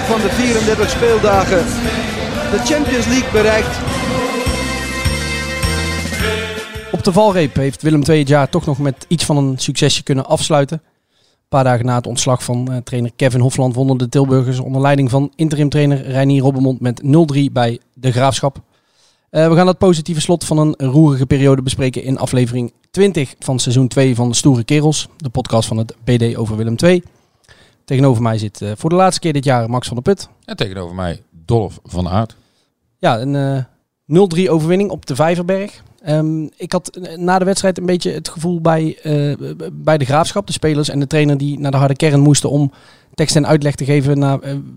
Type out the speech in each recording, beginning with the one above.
van de 34 speeldagen de Champions League bereikt. Op de valreep heeft Willem II het jaar toch nog met iets van een succesje kunnen afsluiten. Een paar dagen na het ontslag van eh, trainer Kevin Hofland wonnen de Tilburgers onder leiding van interimtrainer Reinier Robbermond met 0-3 bij De Graafschap. Eh, we gaan dat positieve slot van een roerige periode bespreken in aflevering 20 van seizoen 2 van de Stoere Kerels, de podcast van het BD over Willem II. Tegenover mij zit eh, voor de laatste keer dit jaar Max van der Put. En tegenover mij Dolf van Aert. Ja, een eh 0-3 overwinning op de Vijverberg. Ehm, ik had eh, na de wedstrijd een beetje het gevoel bij, eh, bij de graafschap, de spelers en de trainer die naar de harde kern moesten om tekst en uitleg te geven eh,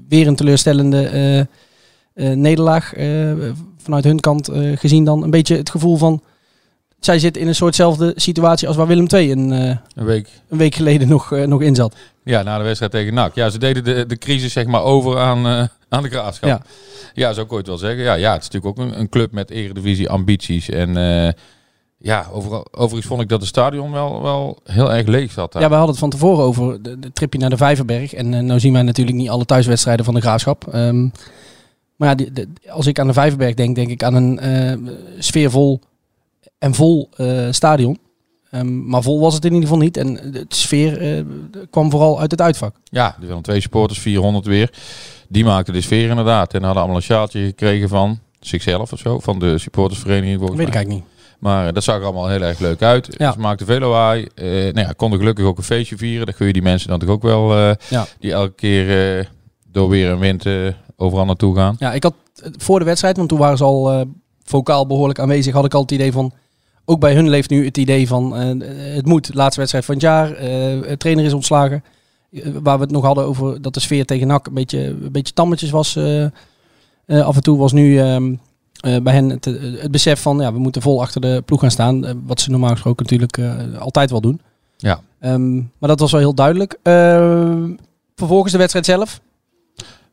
weer een teleurstellende eh, eh, nederlaag. eh, vanuit hun kant eh, gezien dan een beetje het gevoel van zij zitten in een soortzelfde situatie als waar Willem II een, eh, Een week. een week geleden nog, eh, nog in zat. Ja, na de wedstrijd tegen NAC. Ja, ze deden de, de crisis zeg maar over aan, eh, aan de graafschap. Ja. Ja. zou ik ooit wel zeggen. Ja, ja het is natuurlijk ook een, een club met eredivisie ambities. En ja, overal, overigens vond ik dat het stadion wel, wel heel erg leeg zat daar. Ja, we hadden het van tevoren over de, de tripje naar de Vijverberg. En nou zien wij natuurlijk niet alle thuiswedstrijden van de Graafschap. Ehm, maar ja, de- als ik aan de Vijverberg denk, denk ik aan een sfeervol en vol eh, stadion. Ehm, maar vol was het in ieder geval niet. En de sfeer eh, kwam vooral uit het uitvak. Ja, er waren twee supporters, 400 weer. Die maakten de sfeer inderdaad. En hadden allemaal een sjaaltje gekregen van zichzelf of zo. Van de supportersvereniging volgens weet ik eigenlijk niet. Maar eh, dat zag er allemaal heel erg leuk uit. Ja. Ze maakten veel lawaai. Nou ja, konden gelukkig ook een feestje vieren. Dat kun je die mensen dan toch ook wel. Ja. Die elke keer door weer en wind overal naartoe gaan. Ja, ik had voor de wedstrijd, want toen waren ze al vocaal behoorlijk aanwezig, had ik al het idee van. Ook bij hun leeft nu het idee van eh, het moet, laatste wedstrijd van het jaar, eh, de trainer is ontslagen. Eh, waar we het nog hadden over dat de sfeer tegen NAC een beetje, een beetje tammetjes was. eh, eh, af en toe was nu ehm, eh, bij hen het, eh, het besef van ja, we moeten vol achter de ploeg gaan staan. eh, wat ze normaal gesproken natuurlijk eh, altijd wel doen. Ja. Ehm, maar dat was wel heel duidelijk. Ehm, vervolgens de wedstrijd zelf.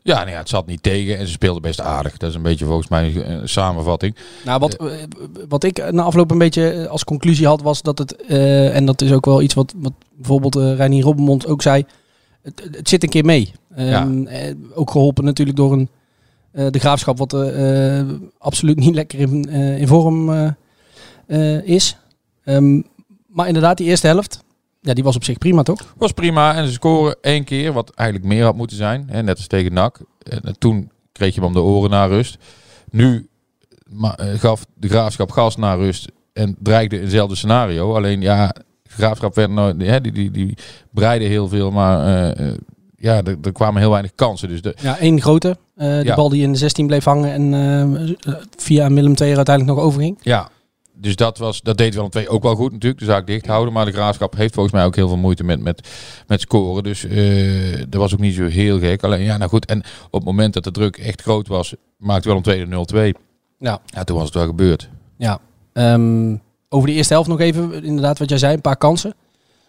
Ja, nou ja, het zat niet tegen en ze speelden best aardig. Dat is een beetje volgens mij een samenvatting. Nou, wat, eh, wat ik na afloop een beetje eh, als conclusie had, was dat het, eh, en dat is ook wel iets wat, wat bijvoorbeeld eh Reinier Robbenmond ook zei, het, het zit een keer mee. Ehm, eh, ook geholpen natuurlijk door een, eh, de graafschap, wat eh, eh, absoluut niet lekker in, eh, in vorm eh, eh, is. Ehm, maar inderdaad, die eerste helft, ja, die was op zich prima, toch? Was prima en ze scoren één keer, wat eigenlijk meer had moeten zijn. Hè, net als tegen NAC. En toen kreeg je hem om de oren na rust. Nu eh, gaf de graafschap gas naar rust en dreigde eenzelfde scenario. Alleen ja, de graafschap werd nooit, hè, die, die, die breidde heel veel, maar eh, eh, ja, er, er kwamen heel weinig kansen. Dus de, Ja, één grote. eh die Ja. bal die in de 16 bleef hangen en eh, via Willem II er uiteindelijk nog overging. Ja, dus dat, was, dat deed Willem II ook wel goed natuurlijk, de zaak dicht houden. Maar de Graafschap heeft volgens mij ook heel veel moeite met, met, met scoren. Dus eh dat was ook niet zo heel gek. Alleen ja, nou goed. En op het moment dat de druk echt groot was, maakte Willem II de 0-2. Ja. Ja, toen was het wel gebeurd. Ja. Ehm, over de eerste helft nog even, inderdaad wat jij zei, een paar kansen.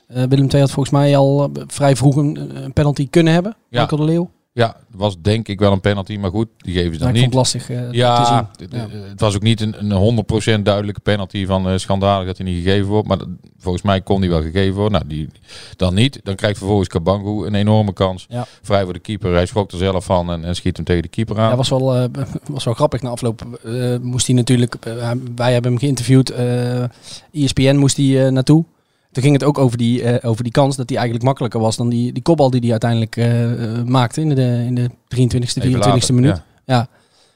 Eh, Willem II had volgens mij al eh, vrij vroeg een, een penalty kunnen hebben. Ja. Michael de Leeuw. Ja, was denk ik wel een penalty, maar goed, die geven ze Maar dan ik vond niet. het lastig eh, te Ja, zien. het- het was ook niet een, een 100% duidelijke penalty van eh schandalig dat hij niet gegeven wordt. Maar dat- volgens mij kon die wel gegeven worden. Nou, die dan niet. Dan krijgt vervolgens Kabangu een enorme kans. Ja. Vrij voor de keeper. Hij schrok er zelf van en, en schiet hem tegen de keeper aan. Ja, was wel, eh, was wel grappig. Na afloop eh, moest hij natuurlijk, eh, wij hebben hem geïnterviewd, eh ESPN moest hij eh, naartoe. Toen ging het ook over die, eh, over die kans dat hij eigenlijk makkelijker was dan die, die kopbal die hij uiteindelijk eh, eh, maakte in de, in de 23e, 24e Even later, minuut. ja. Ja.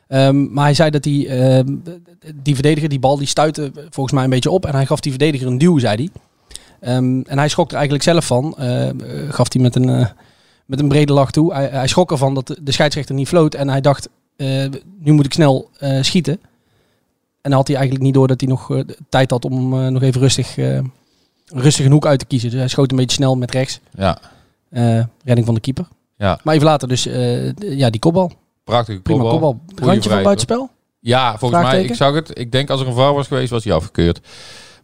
Ehm, maar hij zei dat die, ehm, die verdediger, die bal, die stuitte volgens mij een beetje op. En hij gaf die verdediger een duw, zei hij. Ehm, en hij schrok er eigenlijk zelf van. gaf hij met een, met een brede lach toe. Hij, hij schrok ervan dat de, scheidsrechter niet floot. En hij dacht, nu moet ik snel schieten. En dan had hij eigenlijk niet door dat hij nog tijd had om nog even rustig, rustig een hoek uit te kiezen. Dus hij schoot een beetje snel met rechts. Ja, Eh, redding van de keeper. ja. Maar even later dus eh, ja, die kopbal. prachtige Prima kopbal. kopbal. Randje van buitenspel. Ja, volgens mij, ik zag het. Ik denk als er een VAR was geweest, was hij afgekeurd.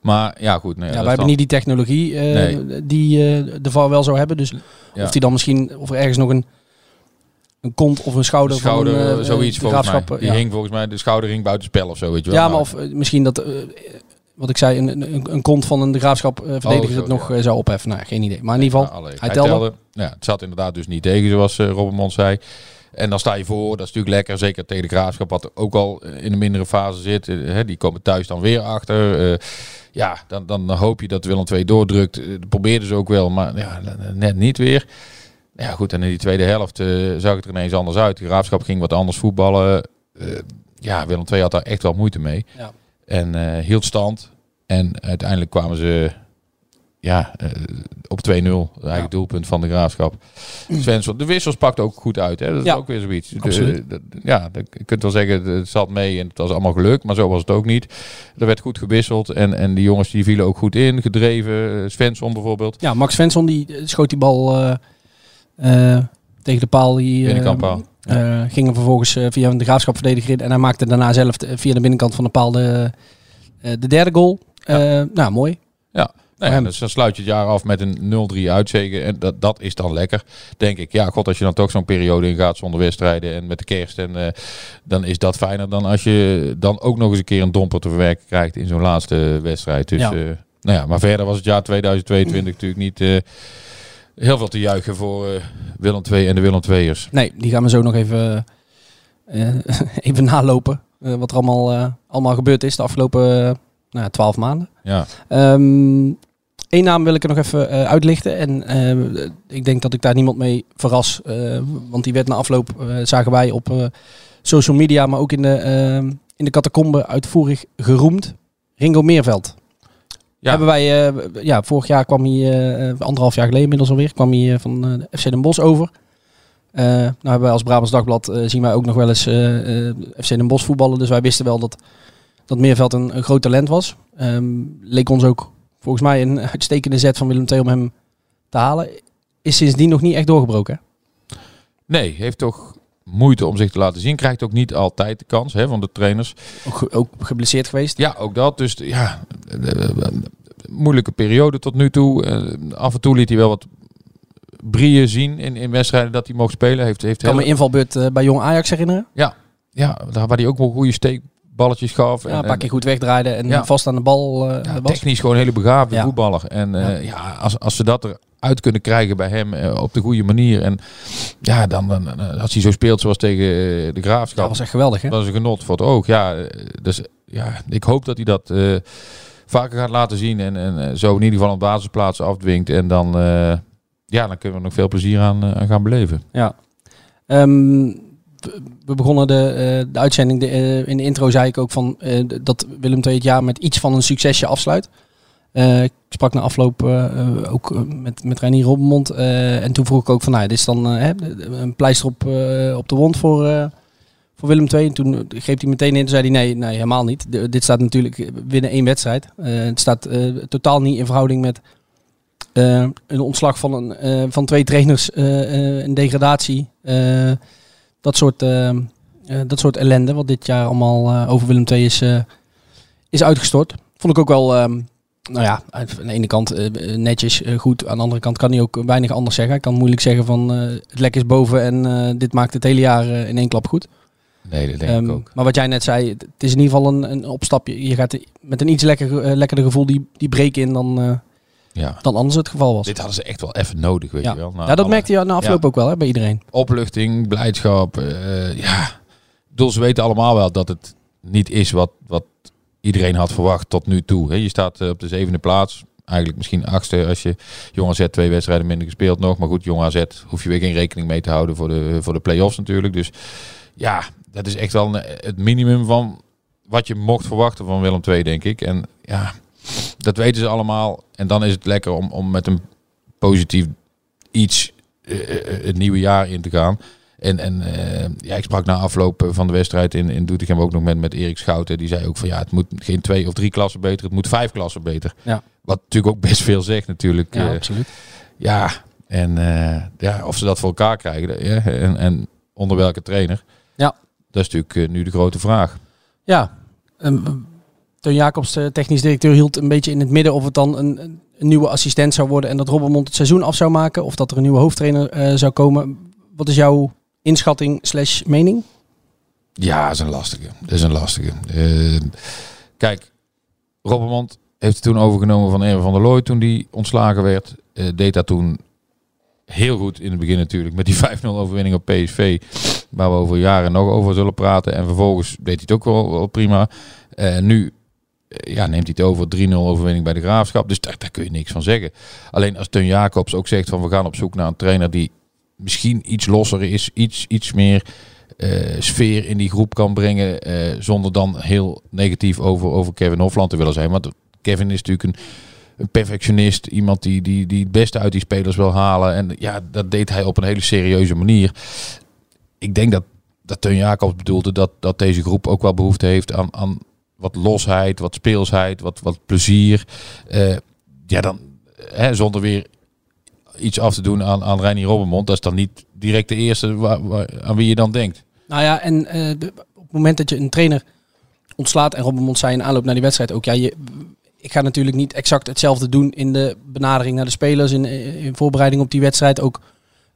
Maar ja, goed. Nee, Ja, wij hebben niet die technologie eh, Nee. die de VAR wel zou hebben. Dus Ja. of die dan misschien, of er ergens nog een, een kont of een schouder, schouder, van eh, zoiets de volgens mij. Die ja. hing volgens mij, de schouder hing buiten spel of zo, weet je wel. Ja, maar of misschien dat, wat ik zei, een, een, een kont van een de graafschap eh, verdediger Oh, zo, het nog ja. eh, zou opheffen. Nou, geen idee. Maar in ieder geval, hij telde. Ja, het zat inderdaad dus niet tegen, zoals uh, Robbenmond zei. En dan sta je voor, dat is natuurlijk lekker. Zeker tegen de graafschap, wat ook al eh, in een mindere fase zit. Eh, hè, die komen thuis dan weer achter. Eh, ja, dan, dan hoop je dat Willem II doordrukt. Eh, dat probeerden ze ook wel, maar ja, net niet weer. Ja, goed, en in die tweede helft eh, zag het er ineens anders uit. De graafschap ging wat anders voetballen. Eh, ja, Willem II had daar echt wel moeite mee. Ja. En eh, hield stand. En uiteindelijk kwamen ze ja, eh, op 2-0. Eigenlijk Ja. doelpunt van de graafschap. Svensson, de wissels pakt ook goed uit. Hè? Dat Ja, is ook weer zoiets. De- ja, de- je kunt wel zeggen, het zat mee en het was allemaal gelukt. Maar zo was het ook niet. Er werd goed gewisseld. En, en die jongens die vielen ook goed in. Gedreven. Eh, Svensson bijvoorbeeld. Ja, Max Svensson die schoot die bal tegen de paal. Die, Binnenkantpaal. eh, ging er vervolgens eh, via de graafschap in. En hij maakte daarna zelf via de binnenkant van de paal de, eh, de derde goal. Nou, mooi. Nee, hem. dus dan sluit je het jaar af met een 0-3 uitzege. En dat, dat is dan lekker, denk ik. Ja, god, als je dan toch zo'n periode ingaat zonder wedstrijden en met de kerst. En, dan is dat fijner dan als je dan ook nog eens een keer een domper te verwerken krijgt in zo'n laatste wedstrijd. Dus, Ja. ja. nou ja, maar verder was het jaar 2022 natuurlijk niet heel veel te juichen voor eh, Willem II en de Willem II'ers. Nee, die gaan we zo nog even, eh, even nalopen. eh, wat er allemaal, allemaal gebeurd is de afgelopen nou, twaalf maanden. Ja, Eén naam wil ik er nog even uitlichten. En ik denk dat ik daar niemand mee verras. want die werd na afloop, zagen wij op social media, maar ook in de, in de catacombe uitvoerig geroemd. Ringo Meerveld. Ja. Hebben wij, eh, ja, vorig jaar kwam hij, eh, anderhalf jaar geleden inmiddels alweer, kwam hij eh, van eh, de FC Den Bosch over. Eh, nou hebben wij als Brabants Dagblad eh, zien wij ook nog wel eens eh, eh, FC Den Bosch voetballen. Dus wij wisten wel dat, dat Meerveld een, een groot talent was. Ehm, leek ons ook volgens mij een uitstekende zet van Willem II om hem te halen. Is sindsdien nog niet echt doorgebroken. hè? nee, heeft toch moeite om zich te laten zien. Krijgt ook niet altijd de kans hè, van de trainers. Ook, ook geblesseerd geweest. Ja, ook dat. Dus ja, eh, eh, moeilijke periode tot nu toe. Eh, af en toe liet hij wel wat brieën zien in, in wedstrijden dat hij mocht spelen. Heeft, heeft kan me hele- invalbeurt eh, bij Jong Ajax herinneren. ja, daar waar hij ook wel goede steekballetjes gaf. Ja, En- een paar keer goed wegdraaide en Ja. vast aan de bal eh, ja, was. technisch gewoon een hele begaafde voetballer. En eh, ja. als, als ze dat eruit kunnen krijgen bij hem eh, op de goede manier. En ja, dan, dan als hij zo speelt zoals tegen de Graafschap. Dat was echt geweldig, hè? Dat is een genot voor het oog. Ja, dus ja, ik hoop dat hij dat vaker gaat laten zien. En, en zo in ieder geval een basisplaats afdwingt. En dan, ja, dan kunnen we nog veel plezier aan, aan gaan beleven. Ja. Ehm, we- begonnen de, eh, de uitzending, de, eh, in de intro zei ik ook van eh, dat Willem II het jaar met iets van een succesje afsluit. Ik sprak na afloop ook met, met Reinier Robbenmond. en toen vroeg ik ook van, nou, dit is dan een pleister op, op de wond voor, voor Willem II. En toen greep hij meteen in en zei hij, nee, nee helemaal niet. Dit staat natuurlijk binnen één wedstrijd. Het staat totaal niet in verhouding met een ontslag van, een, van twee trainers, een degradatie. Dat, soort, eh, eh, dat soort ellende, wat dit jaar allemaal eh, over Willem II is, eh, is uitgestort. Vond ik ook wel, ehm, nou ja, aan de ene kant netjes, goed. Aan de andere kant kan hij ook weinig anders zeggen. Hij kan moeilijk zeggen van het lek is boven en dit maakt het hele jaar in één klap goed. Nee, dat denk Ehm, ik ook. Maar wat jij net zei, het is in ieder geval een, een opstapje. Je gaat met een iets lekker, lekkerder gevoel die, die breken in dan, Ja. dan anders het geval was. Dit hadden ze echt wel even nodig, weet ja. je wel. Ja, dat alle merkte je na afloop Ja. ook wel hè, bij iedereen. Opluchting, blijdschap. eh, ja, bedoel, ze weten allemaal wel dat het niet is wat, wat iedereen had verwacht tot nu toe. Hè. Je staat eh, op de zevende plaats. Eigenlijk misschien achtste als je Jong AZ twee wedstrijden minder gespeeld nog. Maar goed, Jong AZ hoef je weer geen rekening mee te houden voor de, voor de play-offs natuurlijk. Dus ja, dat is echt wel een- het minimum van wat je mocht verwachten van Willem II, denk ik. En ja, dat weten ze allemaal. En dan is het lekker om, om met een positief iets eh, eh, het nieuwe jaar in te gaan. En, en eh, ja, ik sprak na afloop van de wedstrijd in, in Doetinchem ook nog met, met Erik Schouten. Die zei ook van ja, het moet geen twee of drie klassen beter, het moet vijf klassen beter. Ja. Wat natuurlijk ook best veel zegt natuurlijk. Ja, absoluut. ja, en ja, of ze dat voor elkaar krijgen ja, en, en onder welke trainer. Ja. Dat is natuurlijk nu de grote vraag. Ja, um, Teun Jacobs, de technisch directeur, hield een beetje in het midden of het dan een, een nieuwe assistent zou worden en dat Robbermond het seizoen af zou maken. Of dat er een nieuwe hoofdtrainer eh, zou komen. Wat is jouw inschatting slash mening? Ja, dat is een lastige. Dat is een lastige. Eh, kijk, Robbermond heeft het toen overgenomen van Erwin van der Looy toen die ontslagen werd. Eh, deed dat toen heel goed in het begin natuurlijk met die 5-0 overwinning op PSV. Waar we over jaren nog over zullen praten. En vervolgens deed hij het ook wel, prima. Eh, nu eh, ja, neemt hij het over 3-0 overwinning bij de Graafschap. Dus daar, kun je niks van zeggen. Alleen als Teun Jacobs ook zegt van we gaan op zoek naar een trainer die misschien iets losser is. Iets, iets meer eh, sfeer in die groep kan brengen. eh, zonder dan heel negatief over, over Kevin Hofland te willen zijn. Want Kevin is natuurlijk een, een perfectionist. Iemand die, die, die het beste uit die spelers wil halen. En ja, dat deed hij op een hele serieuze manier. Ik denk dat, dat Teun Jacobs bedoelde dat, dat deze groep ook wel behoefte heeft aan, aan wat losheid, wat speelsheid, wat, wat plezier. Eh, ja, dan hè, zonder weer iets af te doen aan, aan Reinier Robbenmond. Dat is dan niet direct de eerste waar, aan wie je dan denkt. Nou ja, en eh, op het moment dat je een trainer ontslaat en Robben Mond zei in aanloop naar die wedstrijd ook, ja, ik ga natuurlijk niet exact hetzelfde doen in de benadering naar de spelers, in, in voorbereiding op die wedstrijd. Ook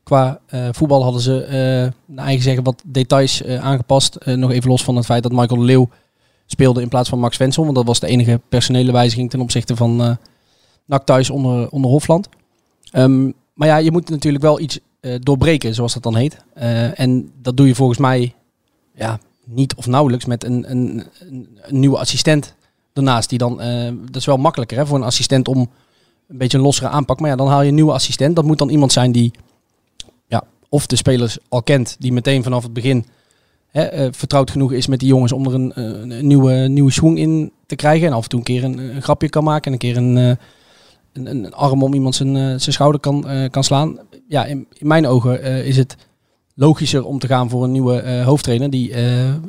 qua eh, voetbal hadden ze, eh naar eigen zeggen, wat details eh, aangepast. Eh, nog even los van het feit dat Michael Leeuw speelde in plaats van Max Wenzel, want dat was de enige personele wijziging ten opzichte van eh NAC thuis onder, onder Hofland. Ehm, maar ja, je moet natuurlijk wel iets eh, doorbreken, zoals dat dan heet. Eh, en dat doe je volgens mij ja, niet of nauwelijks met een, een, een, nieuwe assistent daarnaast. Die dan, dat is wel makkelijker hè, voor een assistent om een beetje een lossere aanpak. Maar ja, dan haal je een nieuwe assistent. Dat moet dan iemand zijn die ja, of de spelers al kent, die meteen vanaf het begin eh, vertrouwd genoeg is met die jongens om er een, eh, een, nieuwe, nieuwe swing in te krijgen. En af en toe een keer een, een grapje kan maken en een keer een, eh, een, een, een arm om iemand zijn, zijn schouder kan, kan slaan. Ja, in, in mijn ogen is het logischer om te gaan voor een nieuwe hoofdtrainer. Die,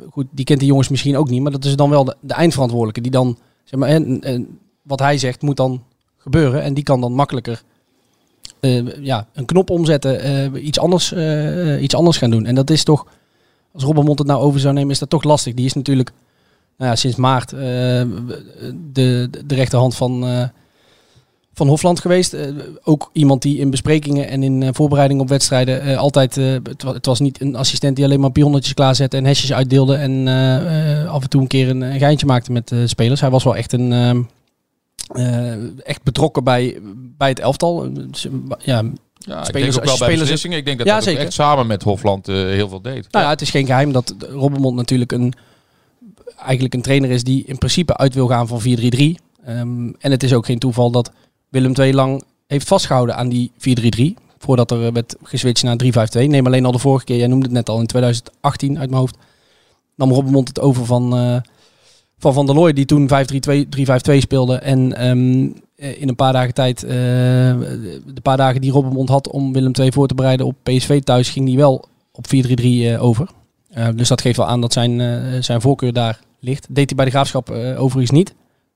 goed, die kent die jongens misschien ook niet, maar dat is dan wel de, de eindverantwoordelijke. Die dan, zeg maar, en, en wat hij zegt moet dan gebeuren. En die kan dan makkelijker ja, een knop omzetten, iets, anders, iets anders gaan doen. En dat is toch, als Robbermond het nou over zou nemen, is dat toch lastig. Die is natuurlijk nou ja, sinds maart eh, de, de rechterhand van, eh, van Hofland geweest. Eh, ook iemand die in besprekingen en in voorbereiding op wedstrijden altijd... het, wa- het was niet een assistent die alleen maar pionnetjes klaarzette en hesjes uitdeelde. En af en toe een keer een, een geintje maakte met spelers. Hij was wel echt een... ehm, eh, echt betrokken bij, bij het elftal. Dus, Ja, Ja, ik Spelers- denk ook wel bij spelers- beslissingen. Ik denk dat Ja, dat zeker. echt samen met Hofland eh, heel veel deed. Nou ja, het is geen geheim dat Robbermond natuurlijk een, eigenlijk een trainer is die in principe uit wil gaan van 4-3-3. Ehm, en het is ook geen toeval dat Willem II lang heeft vastgehouden aan die 4-3-3. Voordat er werd geswitcht naar 3-5-2. Neem alleen al de vorige keer, jij noemde het net al in 2018 uit mijn hoofd. Nam Robbermond het over van, eh, van Van der Looy, die toen 5-3-2 3-5-2 speelde. En eh, in een paar dagen tijd, eh, de paar dagen die Robbermond had om Willem II voor te bereiden op PSV thuis, ging die wel op 4-3-3 eh, over. Eh, dus dat geeft wel aan dat zijn, eh, zijn voorkeur daar ligt. Deed hij bij de Graafschap eh, overigens niet.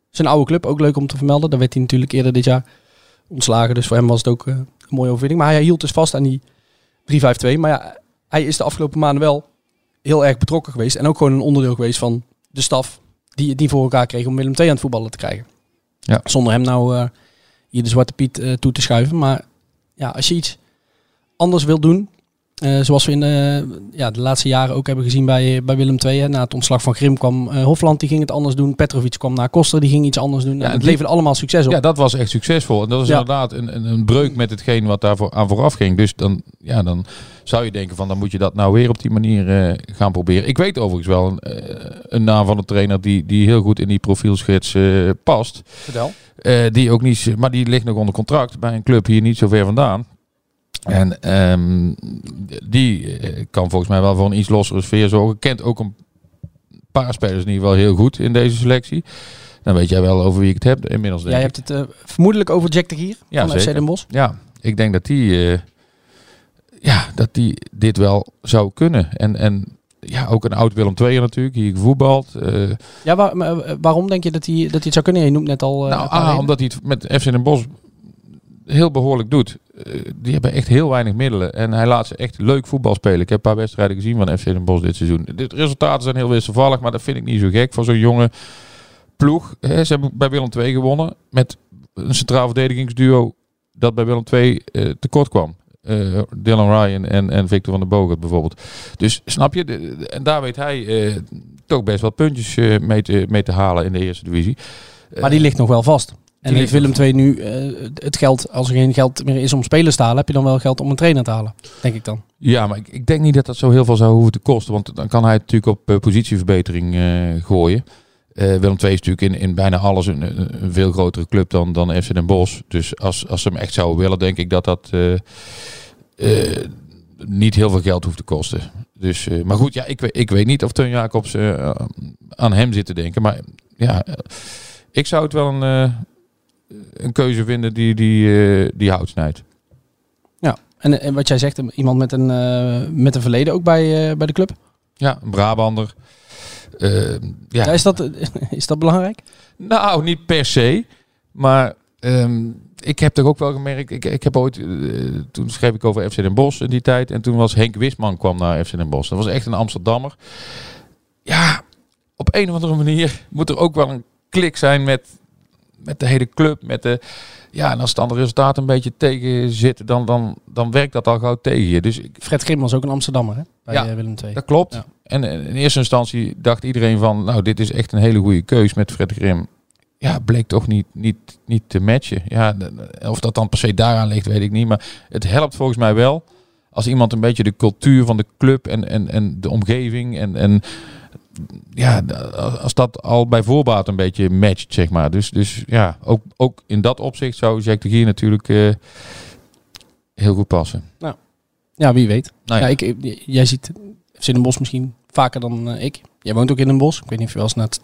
Zijn oude club, ook leuk om te vermelden. Daar werd hij natuurlijk eerder dit jaar ontslagen. Dus voor hem was het ook eh, een mooie overwinning. Maar hij hield dus vast aan die 3-5-2. Maar ja, hij is de afgelopen maanden wel heel erg betrokken geweest. En ook gewoon een onderdeel geweest van de staf die het niet voor elkaar kreeg om Willem II aan het voetballen te krijgen. Ja. Zonder hem nou eh, hier de Zwarte Piet eh, toe te schuiven. Maar ja, als je iets anders wil doen, eh, zoals we in de, ja, de laatste jaren ook hebben gezien bij, bij Willem II. Hè. Na het ontslag van Grim kwam eh, Hofland, die ging het anders doen. Petrovic kwam naar Koster, die ging iets anders doen. Ja, en het leverde allemaal succes op. Ja, dat was echt succesvol. En dat was Ja. inderdaad een, een, een breuk met hetgeen wat daar voor, aan vooraf ging. Dus dan, ja, dan zou je denken van dan moet je dat nou weer op die manier eh, gaan proberen. Ik weet overigens wel een, eh, een naam van een trainer die, die heel goed in die profielschets eh, past. Vertel. Eh, die ook niet, maar die ligt nog onder contract bij een club hier niet zo ver vandaan. En ehm, die eh, kan volgens mij wel voor een iets lossere sfeer zorgen. Kent ook een paar spelers in ieder geval heel goed in deze selectie. Dan weet jij wel over wie ik het heb inmiddels. Denk Jij hebt het eh, vermoedelijk over Jack de Gier Ja, van FC. Den Bosch. Ja, ik denk dat die, eh, ja, dat die dit wel zou kunnen. En, en ja, ook een oud Willem II natuurlijk, hier gevoetbald. Eh, Ja, waar- maar, waarom denk je dat hij, dat hij het zou kunnen? Je noemt net al... nou, A, omdat hij het met FC Den Bosch heel behoorlijk doet. Eh, die hebben echt heel weinig middelen. En hij laat ze echt leuk voetbal spelen. Ik heb een paar wedstrijden gezien van FC Den Bosch dit seizoen. De resultaten zijn heel wisselvallig, maar dat vind ik niet zo gek voor zo'n jonge ploeg. Ze hebben bij Willem II gewonnen met een centraal verdedigingsduo dat bij Willem II eh, tekort kwam. Eh, Dylan Ryan en, en Victor van der Bogert bijvoorbeeld. Dus snap je, de- de- en daar weet hij toch best wel puntjes mee, te, mee te halen in de eerste divisie. Maar die ligt nog wel vast. En heeft Willem II nu eh, het geld, als er geen geld meer is om spelers te halen, heb je dan wel geld om een trainer te halen? Denk ik dan. Ja, maar ik, ik denk niet dat dat zo heel veel zou hoeven te kosten. Want dan kan hij het natuurlijk op eh, positieverbetering eh, gooien. Willem II is natuurlijk in, in bijna alles een, veel grotere club dan, dan FC Den Bosch. Dus als, als ze hem echt zouden willen, denk ik dat dat niet heel veel geld hoeft te kosten. Dus, maar goed, ja, ik, weet- ik weet niet of Teun Jacobs aan hem zit te denken. Maar ja, ik zou het wel een, een keuze vinden die, die, eh, die hout snijdt. Ja. En, en wat jij zegt, iemand met een, eh, met een verleden ook bij, eh, bij de club. Ja, een Brabander. Eh, ja. Ja, is, dat, is dat belangrijk? Nou, niet per se. Maar ehm, ik heb toch ook wel gemerkt. Ik, ik heb ooit. eh, toen schreef ik over FC Den Bosch in die tijd. En toen was Henk Wisman kwam naar FC Den Bosch. Dat was echt een Amsterdammer. Ja, op een of andere manier moet er ook wel een klik zijn met, met de hele club. Met de, ja, en als het dan de resultaten een beetje tegen zitten, dan, dan, dan werkt dat al gauw tegen je. Dus ik, Fred Grim was ook een Amsterdammer hè? bij Ja. eh, Willem II. dat klopt. Ja. En in eerste instantie dacht iedereen van, nou, dit is echt een hele goede keus met Fred Grim. Ja, bleek toch niet, niet, niet te matchen. Ja, of dat dan per se daaraan ligt, weet ik niet. Maar het helpt volgens mij wel als iemand een beetje de cultuur van de club en, en, en de omgeving en, en ja, als dat al bij voorbaat een beetje matcht, zeg maar. Dus, dus ja, ook, ook in dat opzicht zou Jack de Gier natuurlijk eh, heel goed passen. Ja, wie weet. Nou ja. ja. ik, jij ziet FC Den Bosch misschien vaker dan eh, ik. Jij woont ook in Den Bosch. Ik weet niet of je wel eens naar het...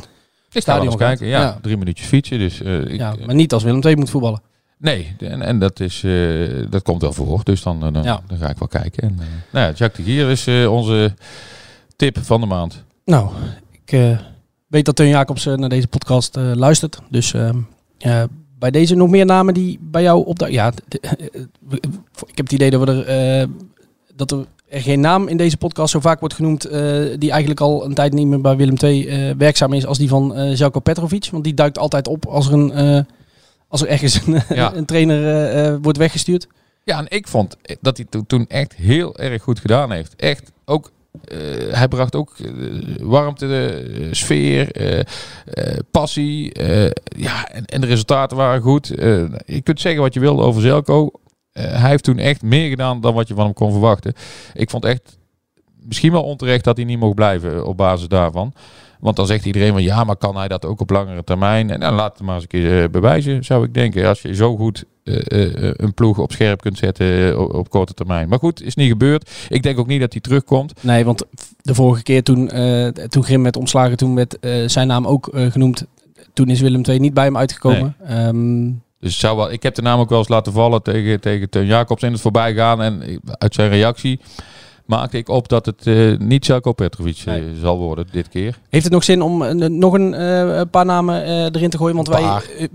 Ik Stadion kijken. Ja, drie minuutjes fietsen. Dus eh, ik, Ja, maar niet als Willem II moet voetballen. Nee, en, en dat, is, dat komt wel voor. Dus dan, dan, Ja. dan ga ik wel kijken. En, nou ja, de Gier is onze tip van de maand. Nou, ik eh, weet dat Teun Jacobs eh, naar deze podcast eh, luistert. Dus ehm, eh, bij deze nog meer namen die bij jou opduiken. Ja, d- eh, we- ik heb het idee dat, we er, dat er geen naam in deze podcast zo vaak wordt genoemd... die eigenlijk al een tijd niet meer bij Willem II werkzaam is... als die van Zelko Petrovic. Want die duikt altijd op als er, een, als er ergens een, Ja. een trainer wordt weggestuurd. Ja, en ik vond dat hij to- toen echt heel erg goed gedaan heeft. Echt ook. Eh, hij bracht ook eh, warmte, eh, sfeer, passie. ja, en, en de resultaten waren goed. Je kunt zeggen wat je wil over Zelko. Hij heeft toen echt meer gedaan dan wat je van hem kon verwachten. Ik vond echt misschien wel onterecht dat hij niet mocht blijven op basis daarvan. Want dan zegt iedereen ja, maar kan hij dat ook op langere termijn? En nou, laat het maar eens een keer bewijzen, zou ik denken. Als je zo goed een ploeg op scherp kunt zetten eh, op, op korte termijn. Maar goed, is niet gebeurd. Ik denk ook niet dat hij terugkomt. Nee, want de vorige keer toen, eh, toen Grim werd ontslagen, toen werd eh, zijn naam ook eh, genoemd. Toen is Willem II niet bij hem uitgekomen. Ehm, Dus zou wel, ik heb de naam ook wel eens laten vallen tegen, tegen Teun Jacobs in het voorbijgaan. En uit zijn reactie maakte ik op dat het eh, niet Zelko Petrovic eh, Nee. zal worden dit keer. heeft het nog zin om eh, nog een eh, paar namen eh, erin te gooien? Want wij, eh,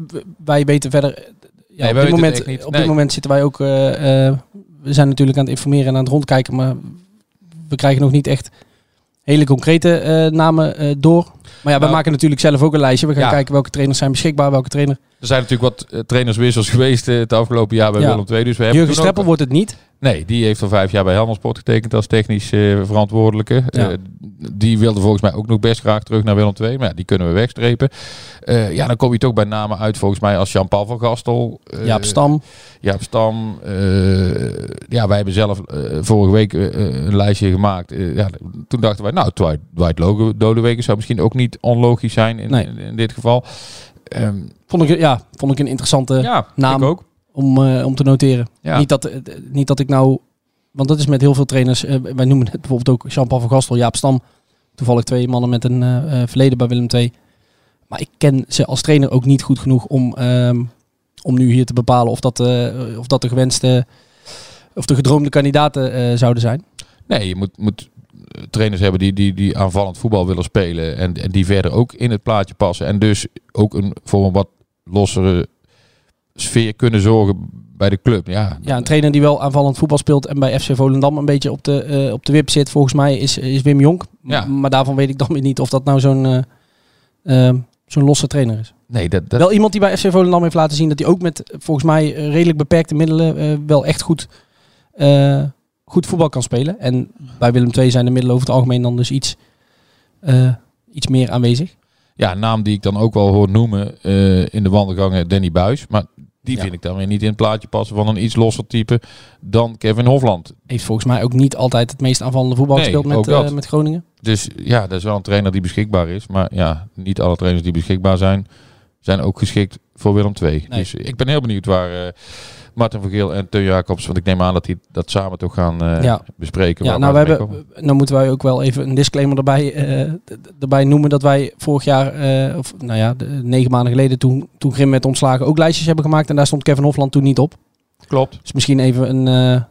wij weten verder. Ja, op dit, moment, op dit moment zitten wij ook. eh, eh, we zijn natuurlijk aan het informeren en aan het rondkijken, maar we krijgen nog niet echt hele concrete eh, namen door. Maar ja, we Nou, maken natuurlijk zelf ook een lijstje. We gaan ja. kijken welke trainers zijn beschikbaar, welke trainer. Er zijn natuurlijk wat eh, trainerswissels geweest eh, het afgelopen jaar bij Ja. Willem II. Dus we hebben Jurgen ook- Streppel wordt het niet. Nee, die heeft al vijf jaar bij Helmond Sport getekend als technisch eh, verantwoordelijke. Ja. Die wilde volgens mij ook nog best graag terug naar Willem II. Maar ja, die kunnen we wegstrepen. Ja, dan kom je toch bij namen uit volgens mij als Jean-Paul van Gastel. Jaap Stam. Jaap Stam. ja, wij hebben zelf vorige week een lijstje gemaakt. Ja, toen dachten wij, nou, Dwight, Dwight Lodeweken zou misschien ook niet onlogisch zijn in, Nee. in, in dit geval. Ehm, Vond ik, ja, vond ik een interessante ja, naam. ik ook. om, eh, om te noteren. Ja. Niet, dat, eh, niet dat ik nou... Want dat is met heel veel trainers. eh, wij noemen het bijvoorbeeld ook Jean-Paul van Gastel, Jaap Stam. Toevallig twee mannen met een eh, eh, verleden bij Willem II. Maar ik ken ze als trainer ook niet goed genoeg om, ehm, om nu hier te bepalen of dat, eh, of dat de gewenste... Of de gedroomde kandidaten eh, zouden zijn. Nee, je moet, moet trainers hebben die, die, die aanvallend voetbal willen spelen. En, en die verder ook in het plaatje passen. En dus ook een, voor een wat lossere sfeer kunnen zorgen bij de club. Ja, Ja, een trainer die wel aanvallend voetbal speelt en bij FC Volendam een beetje op de, eh, op de wip zit, volgens mij, is, is Wim Jonk. Ja. Maar daarvan weet ik dan weer niet of dat nou zo'n eh, eh, zo'n losse trainer is. nee, dat, dat, Wel iemand die bij FC Volendam heeft laten zien dat hij ook met eh, volgens mij redelijk beperkte middelen wel echt goed, goed voetbal kan spelen. En bij Willem II zijn de middelen over het algemeen dan dus iets, eh, iets meer aanwezig. ja, een naam die ik dan ook wel hoor noemen eh, in de wandelgangen, Danny Buis. Maar die Ja. vind ik dan weer niet in het plaatje passen van een iets losser type dan Kevin Hofland. Heeft volgens mij ook niet altijd het meest aanvallende voetbal Nee, gespeeld met, eh, met Groningen. Dus ja, dat is wel een trainer die beschikbaar is. Maar ja, niet alle trainers die beschikbaar zijn, zijn ook geschikt voor Willem II. Nee. Dus ik ben heel benieuwd waar Martin van Geel en Teun Jacobs, want ik neem aan dat die dat samen toch gaan eh, Ja. bespreken. Ja, nou, we hebben, komen. nou moeten wij ook wel even een disclaimer erbij, eh, erbij noemen dat wij vorig jaar, eh, of nou ja, de, negen maanden geleden, toen, toen Grim werd ontslagen, ook lijstjes hebben gemaakt. En daar stond Kevin Hofland toen niet op. Klopt. Dus misschien even een-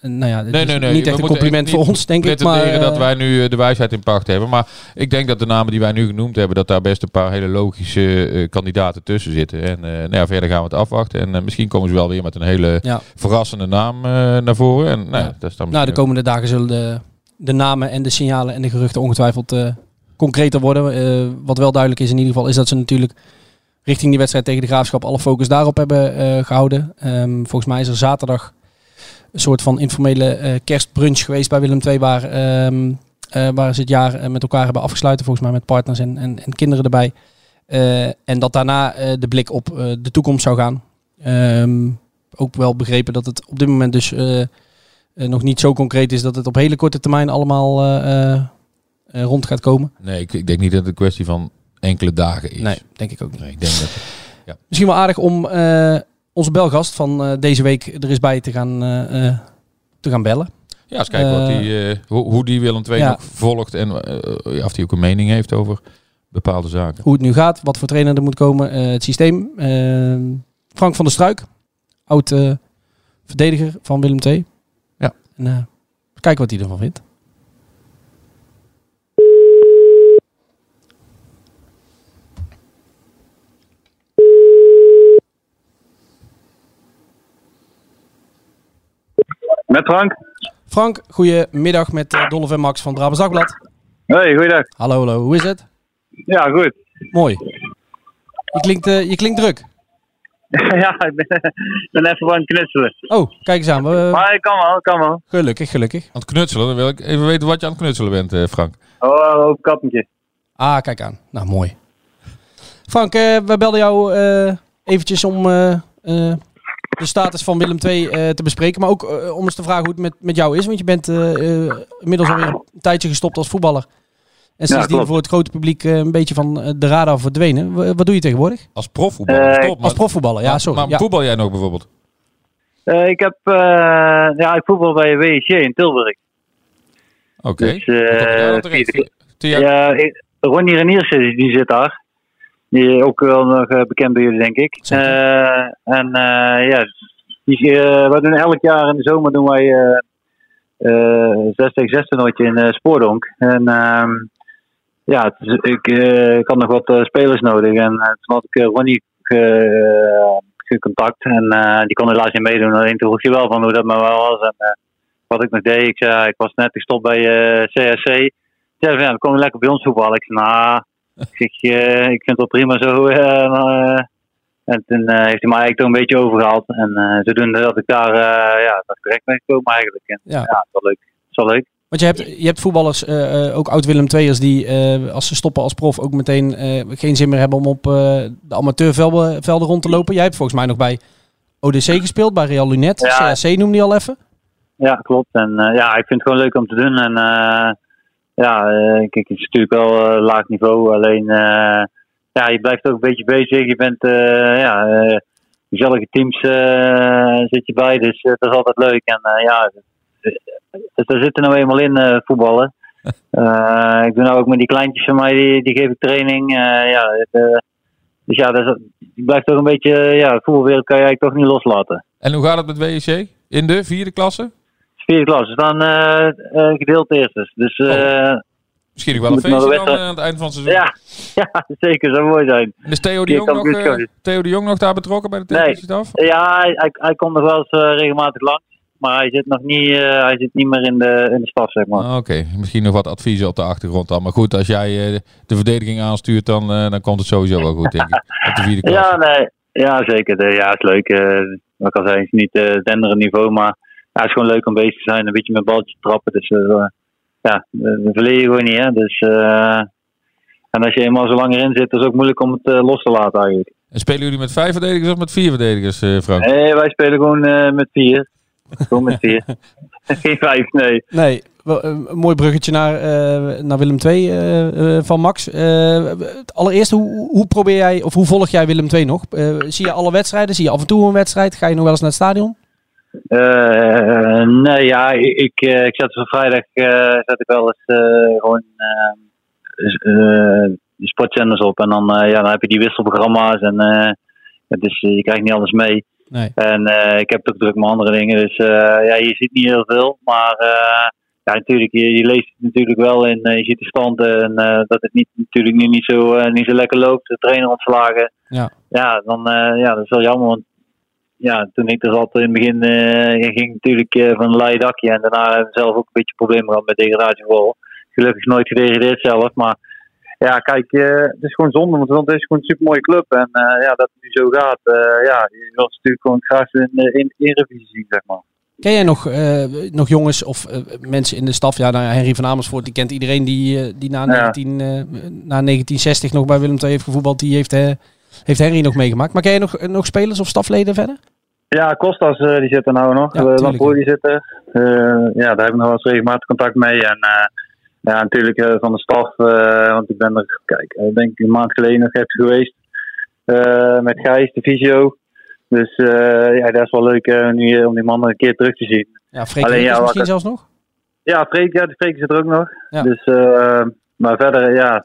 nou ja, Nee, is nee, nee. niet we echt een moeten compliment voor ons, denk ik. Maar, dat eh, wij nu eh, de wijsheid in pacht hebben. Maar ik denk dat de namen die wij nu genoemd hebben, dat daar best een paar hele logische eh, kandidaten tussen zitten. En nou ja, verder gaan we het afwachten. En misschien komen ze wel weer met een hele Ja. verrassende naam naar voren. En nou, ja, dat is dan nou, de komende dagen zullen de, de namen en de signalen en de geruchten ongetwijfeld concreter worden. Wat wel duidelijk is in ieder geval, is dat ze natuurlijk richting die wedstrijd tegen de Graafschap alle focus daarop hebben eh, gehouden. Ehm, volgens mij is er zaterdag een soort van informele eh, kerstbrunch geweest bij Willem II, waar, ehm, eh, waar ze het jaar eh, met elkaar hebben afgesluiten, volgens mij met partners en, en, en kinderen erbij. En dat daarna de blik op de toekomst zou gaan. Ehm, ook wel begrepen dat het op dit moment dus nog niet zo concreet is dat het op hele korte termijn allemaal rond gaat komen. Nee, ik, ik denk niet dat het een kwestie van enkele dagen is. Nee, denk ik ook niet. Nee, ik denk dat... Misschien wel aardig om onze belgast van eh, deze week er eens bij te gaan, eh, eh, te gaan bellen. Ja, eens kijken wat die, hoe, hoe die Willem II ja. nog volgt en of hij ook een mening heeft over bepaalde zaken. Hoe het nu gaat, wat voor trainer er moet komen, het systeem. Frank van der Struik, oud verdediger van Willem II. Ja. En, kijken wat hij ervan vindt. Met Frank. Frank, goedemiddag met uh, Dolph en Max van Brabants Dagblad. Hey, goeiedag. Hallo, hallo. Hoe is het? Ja, goed. Mooi. Je klinkt, eh, je klinkt druk. ja, ik ben, ben even aan het knutselen. Oh, kijk eens aan. We- Maar ik kan wel, ik kan wel. gelukkig, gelukkig. Aan het knutselen, dan wil ik even weten wat je aan het knutselen bent, eh, Frank. Oh, op kappentje. Ah, kijk aan. Nou, mooi. Frank, eh, we belden jou eh, eventjes om eh, eh, de status van Willem II eh, te bespreken. Maar ook eh, om eens te vragen hoe het met, met jou is. Want je bent eh, eh, inmiddels alweer een tijdje gestopt als voetballer. En sindsdien klopt. voor het grote publiek een beetje van de radar verdwenen. W- wat doe je tegenwoordig? Als profvoetballer, stop. maar- Als profvoetballer, ja, maar- sorry. Maar ja. voetbal jij nog bijvoorbeeld? Eh, ik heb, eh, ja, ik voetbal bij WSJ in Tilburg. Oké. Dus, eh, terecht? vierde- Via- ja, Ronnie Reniers die zit daar. Die ook wel nog eh, bekend bij jullie, denk ik. Eh, en eh, ja, die, we doen elk jaar in de zomer doen wij eh 6 tegen 6 toernooitje in Spoordonk. En ehm, ja, is- ik, ik had nog wat spelers nodig. En toen had ik Ronnie ge- gecontact. En die kon helaas niet meedoen. Alleen toen vroeg je wel van hoe dat maar wel was. En wat ik nog deed, ik zei, ik was net gestopt bij eh CSC. Ja, van, ja, dan kom je lekker bij ons voetballen. Ik zei, nou, ik, zeg, eh, ik vind het wel prima zo. eh, eh, en toen heeft hij mij eigenlijk toch een beetje overgehaald. En zodoende dat ik daar, ja, dat ik direct ben gekomen eigenlijk. En, Ja. ja, dat is wel leuk. Dat is wel leuk. Want je hebt, je hebt voetballers, ook oud-Willem II'ers, die als ze stoppen als prof ook meteen geen zin meer hebben om op de amateurvelden velden rond te lopen. Jij hebt volgens mij nog bij ODC gespeeld, bij Real Lunet. Ja. CAC noemde je al even. Ja, klopt. En ja, ik vind het gewoon leuk om te doen. En ja, eh, kijk, het is natuurlijk wel eh, laag niveau. Alleen, eh, ja, je blijft ook een beetje bezig. Je bent, ja, gezellige teams zit je bij, dus dat is altijd leuk. En ja, dus, daar zit er nou eenmaal in voetballen. Ik doe nou ook met die kleintjes van mij, die, die geef ik training. Ja, het, dus ja, dat is, blijft toch een beetje, ja, de voetbalwereld kan je eigenlijk toch niet loslaten. En hoe gaat het met WEC? In de vierde klasse? Vierde klas, we staan eh, gedeeld eerstes. Dus eh, Misschien nog wel een feestje dan eh, aan het eind van het seizoen. ja, ja, zeker, zou mooi zijn. En is Theo de, Jong nog, kampioenschap. eh, Theo de Jong nog daar betrokken bij de Nee. televisieaf? Ja, hij, hij, hij komt nog wel eens regelmatig langs. Maar hij zit nog niet, hij zit niet meer in de, in de staf, zeg maar. Ah, Oké, misschien nog wat adviezen op de achtergrond dan. Maar goed, als jij eh, de verdediging aanstuurt, dan, dan komt het sowieso wel goed, denk ik. Op de vierde. Ja, nee. Ja, zeker. Ja, het is leuk. wat ik al zei, het is niet uh, denderend niveau, maar ja, het is gewoon leuk om bezig te zijn. Een beetje met balletjes trappen. Dus eh, ja, we verleer je gewoon niet, hè. Dus, eh, en als je eenmaal zo lang erin zit, is het ook moeilijk om het eh, los te laten eigenlijk. En spelen jullie met vijf verdedigers of met vier verdedigers, eh, Frank? Nee, wij spelen gewoon eh, met vier. Gewoon met vier. Geen vijf, nee. Nee, wel, een mooi bruggetje naar, eh, naar Willem II van Max. Eh, allereerst, hoe, hoe probeer jij, of hoe volg jij Willem II nog? Eh, zie je alle wedstrijden? Zie je af en toe een wedstrijd? Ga je nog wel eens naar het stadion? Eh, nee, ja, ik, ik, eh, ik zet van vrijdag eh, zet ik wel eens gewoon de sportzenders op. En dan, ja, dan heb je die wisselprogramma's en het is, je krijgt niet alles mee. Nee. En ik heb het ook druk met andere dingen. Dus ja, je ziet niet heel veel. Maar ja, natuurlijk, je, je leest het natuurlijk wel in. eh, je ziet de stand en dat het niet, natuurlijk nu niet zo, niet zo lekker loopt. De trainer ontslagen. Ja. Ja, dan, ja, dat is wel jammer. Want ja, toen ik er zat in het begin, eh, ging natuurlijk eh, van een leien dakje. En daarna zelf ook een beetje problemen gehad met degradatievoetbal. Gelukkig nooit gedegradeerd zelf. Maar ja, kijk, eh, het is gewoon zonde. Want het is gewoon een super mooie club. En ja, dat het nu zo gaat. eh, ja, je natuurlijk gewoon graag in de in, Eredivisie zien, zeg maar. Ken jij nog, nog jongens of mensen in de staf? Ja, nou, Henry van Amersfoort, die kent iedereen die, die na, 19, eh, na 1960 nog bij Willem II heeft gevoetbald. Die heeft, heeft Henry nog meegemaakt. Maar ken jij nog, nog spelers of stafleden verder? Ja, Kostas eh, die zit er nou nog. Ja, tuurlijk, Lamproe die zit er. Eh, ja, daar heb ik nog wel eens regelmatig contact mee. En eh, ja, natuurlijk eh, van de staf. eh, want ik ben er, kijk, ik denk een maand geleden nog even geweest. eh, met Gijs, de visio. Dus eh, ja, dat is wel leuk eh, nu, eh, om die mannen een keer terug te zien. Ja, Freek Alleen, ja, misschien zelfs nog? Ja, Freek, ja, de Freek zit er ook nog. Ja. Dus, eh, maar verder, ja,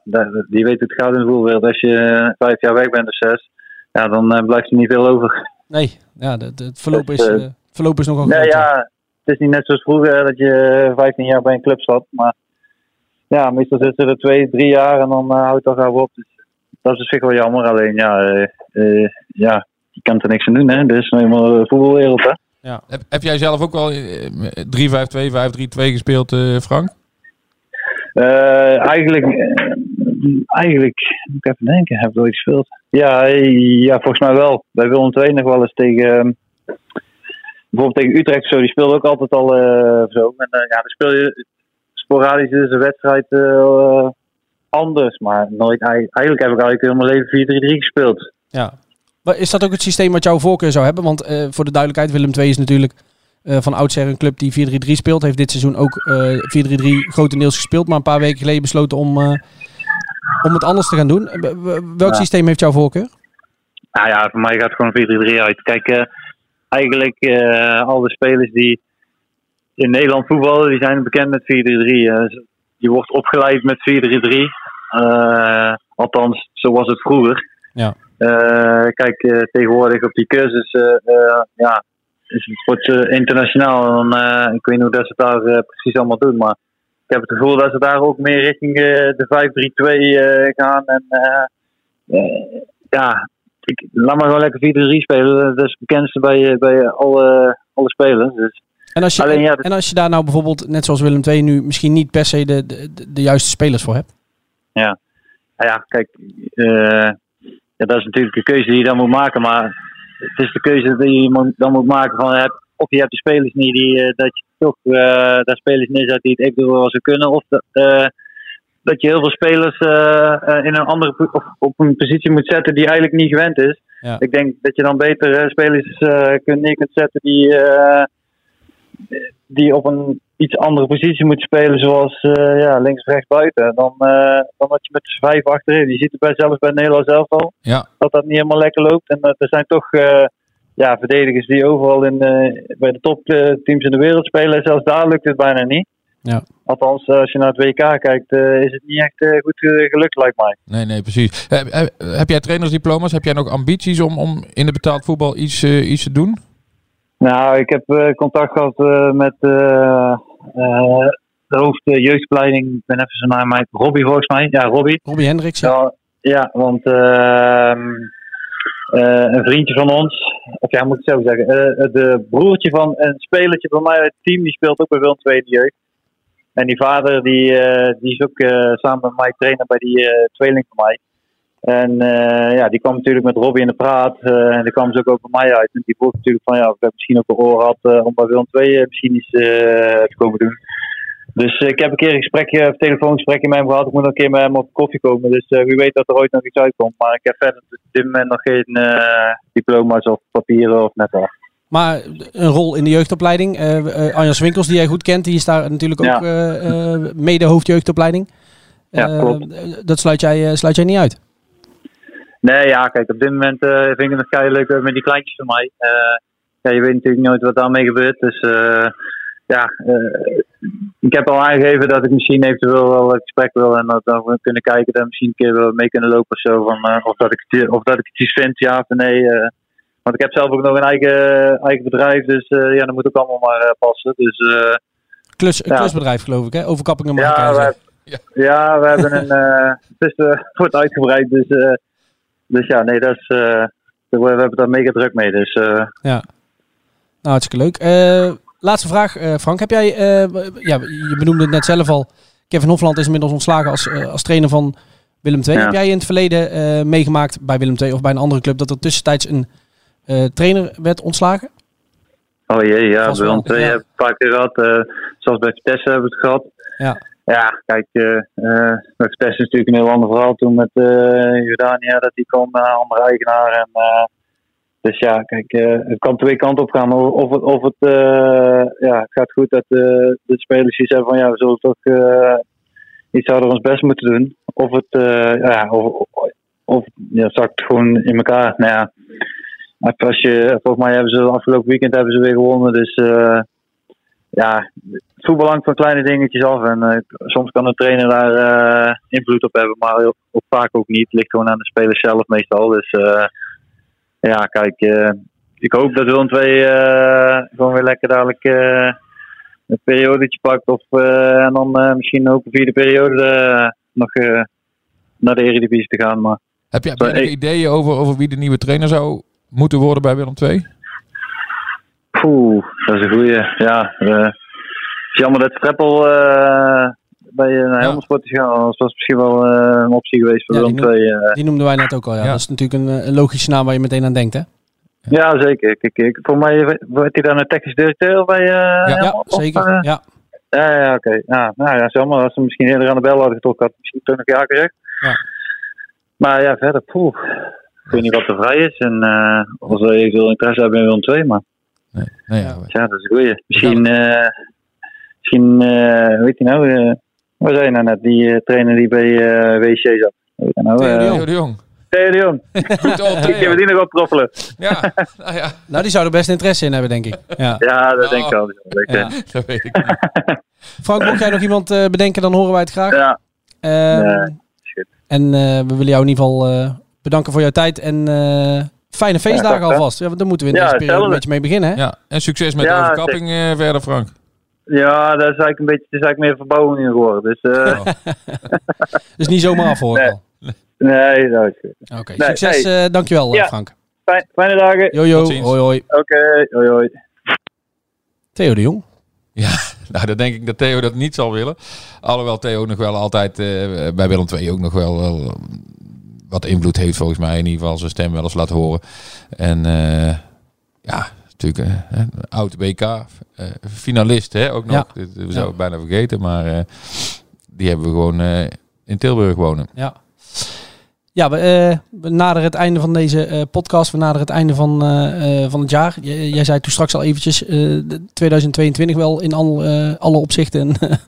die weet het gaat in de voetbalwereld. Als je eh, vijf jaar weg bent of zes, ja, dan eh, blijft er niet veel over. Nee, ja, het verloop Dus, is, eh, eh, het verloop is nogal Nee, groot, ja, het is niet net zoals vroeger dat je 15 jaar bij een club zat. Maar ja, meestal zitten er twee, drie jaar en dan eh, houdt al gauw op. Dus dat is zich wel jammer. Alleen ja, eh, eh, ja je kan er niks aan doen. Hè. Dit is nou eenmaal de voetbalwereld. Hè. Heb, heb jij zelf ook wel eh, 3-5-2, 5-3-2 gespeeld, eh, Frank? Eh, eigenlijk, eh, eigenlijk, moet ik even denken, heb ik ooit gespeeld? Ja, ja, volgens mij wel. Bij Willem II nog wel eens tegen, ehm, bijvoorbeeld tegen Utrecht of zo, die speelde ook altijd al eh, zo. En eh, ja, dan speel je sporadisch dus een wedstrijd eh, anders, maar nooit, eigenlijk heb ik eigenlijk heel mijn leven 4-3-3 gespeeld. Ja. Maar is dat ook het systeem wat jouw voorkeur zou hebben? Want eh, voor de duidelijkheid, Willem II is natuurlijk eh, van oudsher een club die 4-3-3 speelt. Heeft dit seizoen ook eh 4-3-3 grotendeels gespeeld. Maar een paar weken geleden besloten om, eh, om het anders te gaan doen. Eh, welk Ja. systeem heeft jouw voorkeur? Nou ja, voor mij gaat het gewoon 4-3-3 uit. Kijk, eh, eigenlijk eh al de spelers die in Nederland voetballen, die zijn bekend met 4-3-3. Eh, z- je wordt opgeleid met 4-3-3. Eh, althans, zo was het vroeger. Ja. Kijk, tegenwoordig op die cursus, ja, is het wordt internationaal. En, ik weet niet hoe dat ze het daar precies allemaal doen, maar ik heb het gevoel dat ze daar ook meer richting eh, de 5-3-2 eh, gaan. En eh, ja, ik, laat maar gewoon lekker 4-3 spelen. Dat is het bekendste bij, bij alle, alle spelers. Dus, En als, je, Alleen, ja, en als je daar nou bijvoorbeeld, net zoals Willem II nu, misschien niet per se de, de, de- juiste spelers voor hebt. nou ja, kijk, ja, dat is natuurlijk een keuze die je dan moet maken. Maar het is de keuze die je dan moet maken van heb, of je hebt de spelers niet die dat je toch eh, daar spelers neerzet die het eventueel wel zou kunnen. Of dat, eh, dat je heel veel spelers eh, in een andere of op een positie moet zetten die eigenlijk niet gewend is. Ja. Ik denk dat je dan beter spelers kunt neer kunt zetten die, die op een iets andere positie moeten spelen, zoals ja, links of rechts buiten. Dan, eh, dan dat je met vijf achterin. Je ziet het bij zelfs bij Nederland zelf al Ja. dat dat niet helemaal lekker loopt. En eh, er zijn toch ja, verdedigers die overal in, eh, bij de topteams in de wereld spelen. Zelfs daar lukt het bijna niet. Ja. Althans, eh, als je naar het WK kijkt, eh, is het niet echt eh, goed eh, gelukt, lijkt mij. Nee, nee, precies. Heb, heb, heb jij trainersdiploma's? Heb jij nog ambities om, om in de betaald voetbal iets, eh, iets te doen? Nou, ik heb eh, contact gehad eh, met eh, eh, de hoofd eh, jeugdopleiding. Ik ben even zijn naam. Robbie volgens mij. Ja, Robbie. Robbie Hendricks. Ja. Ja, want ehm, eh, een vriendje van ons, of ja, moet ik zo zeggen, eh, de broertje van een spelertje bij mij uit het team, die speelt ook bij Willem II in de jeugd. En die vader, die, eh, die is ook eh, samen met mij trainer bij die eh, tweeling van mij. En eh, ja, die kwam natuurlijk met Robbie in de praat. eh, en die kwam ze ook over mij uit. En die vroeg natuurlijk van ja, of ik misschien ook een oor had eh, om bij Willem II eh, misschien iets eh, te komen doen. Dus eh, ik heb een keer een gesprekje, een telefoongesprekje met hem gehad. Ik moet nog een keer met hem op koffie komen. Dus eh, wie weet dat er ooit nog iets uitkomt. Maar ik heb verder op dit moment nog geen eh, diploma's of papieren of net wat. Maar een rol in de jeugdopleiding. eh, Anja Swinkels, die jij goed kent, die is daar natuurlijk ook Ja. mede hoofdjeugdopleiding. Ja, klopt. dat sluit jij, sluit jij niet uit. Nee, ja, kijk, op dit moment vind ik het nog leuk met die kleintjes van mij. Ja, je weet natuurlijk nooit wat daarmee gebeurt. Dus ja, eh, ik heb al aangegeven dat ik misschien eventueel wel een gesprek wil. En dat, we kunnen kijken dat we misschien een keer mee kunnen lopen of zo. Van, eh, of, dat ik, het- of dat ik het iets vind, ja of nee. eh. want ik heb zelf ook nog een eigen, eigen bedrijf. Dus eh, ja, dat moet ook allemaal maar passen. Dus eh, Klus, een Ja. klusbedrijf geloof ik, hè? Overkappingen mag ik ja, we, zeggen. ja. we hebben een. eh het is, wordt uitgebreid. Dus, eh, dus ja, nee, dat is. eh, we we hebben daar mega druk mee. Dus eh, Nou, hartstikke leuk. Laatste vraag, eh, Frank. Heb jij, eh, ja, je benoemde het net zelf al, Kevin Hofland is inmiddels ontslagen als, eh, als trainer van Willem II. Ja. Heb jij in het verleden meegemaakt bij Willem II of bij een andere club dat er tussentijds een trainer werd ontslagen? Oh jee, ja, bij ons twee ja. hebben we een paar keer gehad. eh, zoals bij Vitesse hebben we het gehad. Ja. Ja, kijk, eh eh, bij Vitesse is natuurlijk een heel ander verhaal toen met Jordania, dat die kwam naar een andere eigenaar. En, dus ja, kijk, eh, het kan twee kanten op gaan. Of het, of het, eh, ja, gaat goed dat eh, de spelers die zeggen van ja, we zullen toch iets harder ons best moeten doen. Of het, ja, of, of, ja, zakt gewoon in elkaar. Nou ja, als je, volgens mij hebben ze afgelopen weekend hebben ze weer gewonnen. Dus eh, ja, het voetbal hangt van kleine dingetjes af. En soms kan een trainer daar invloed op hebben, maar ook vaak ook niet. Het ligt gewoon aan de spelers zelf meestal. Dus ja, kijk, eh, ik hoop dat Willem II eh gewoon weer lekker dadelijk eh, een periodetje pakt. Of, en dan misschien ook een vierde periode nog naar de Eredivisie te gaan. Maar Heb eh, ideeën over, over wie de nieuwe trainer zou moeten worden bij Willem II? Poeh, dat is een goeie. Ja, het is jammer dat Streppel eh, bij een Helmersport is gegaan. Anders was het misschien wel eh, een optie geweest voor Ja, Willem II. eh. Die noemden wij net ook al. Ja. Ja. Dat is natuurlijk een, eh, een logische naam waar je meteen aan denkt, hè? Ja, zeker. Kijk, voor mij wordt hij dan een technisch directeur bij eh Ja, Ja, zeker. eh? Ja. Ja, ja oké. Ja, nou ja, jammer. Als ze misschien eerder aan de bel hadden getrokken, had ik misschien toch nog ja gezegd. Ja. Maar ja, verder, poeh. Ik weet niet wat er vrij is. En eh of ze eventueel interesse hebben in Willem II, maar Nee, nee, Ja. ja. ja, dat is een goeie. Misschien, eh misschien eh weet je nou, waar zei je nou net? Die eh, trainer die bij eh WC zat. Nou, Theo de eh, Jong. Theo de Jong. Theo de Jong. Goed al, Ik heb Theo. die nog optroppelen. Ja, nou ja, Nou, die zou er best interesse in hebben, denk ik. Ja. Ja, dat Oh. denk ik wel. Ja. dat weet ik niet. Frank, mocht jij nog iemand eh, bedenken, dan horen wij het graag. Ja, Ehm, goed. en eh, we willen jou in ieder geval eh, bedanken voor jouw tijd en eh, fijne feestdagen alvast. Ja, want daar moeten we in Ja, deze periode een beetje mee beginnen. Hè? Ja, en succes met Ja, de overkapping eh, verder, Frank. Ja, dat is eigenlijk een beetje, het is eigenlijk meer verbouwing geworden. Dus eh, Oh. Dus niet zomaar af hoor. ik Nee. nee, dat is goed. Oké, Nee, succes. hey. eh, dankjewel, eh, Ja. Frank. Fijn, fijne dagen. Jojo, hoi hoi. Oké, hoi hoi. Theo de Jong. Ja, nou dan denk ik dat Theo dat niet zal willen. Alhoewel Theo nog wel altijd eh, bij Willem II ook nog wel, wel wat invloed heeft volgens mij. In ieder geval zijn stem wel eens laten horen. En eh, ja, natuurlijk eh, een oud WK eh, finalist hè, ook nog. Ja. Dit- We zouden het bijna vergeten, maar eh, die hebben we gewoon eh, in Tilburg wonen. Ja. Ja, we, eh, we naderen het einde van deze eh, podcast. We naderen het einde van, eh, eh, van het jaar. J- jij zei toen straks al eventjes, eh, de 2022 wel in al, eh, alle opzichten een,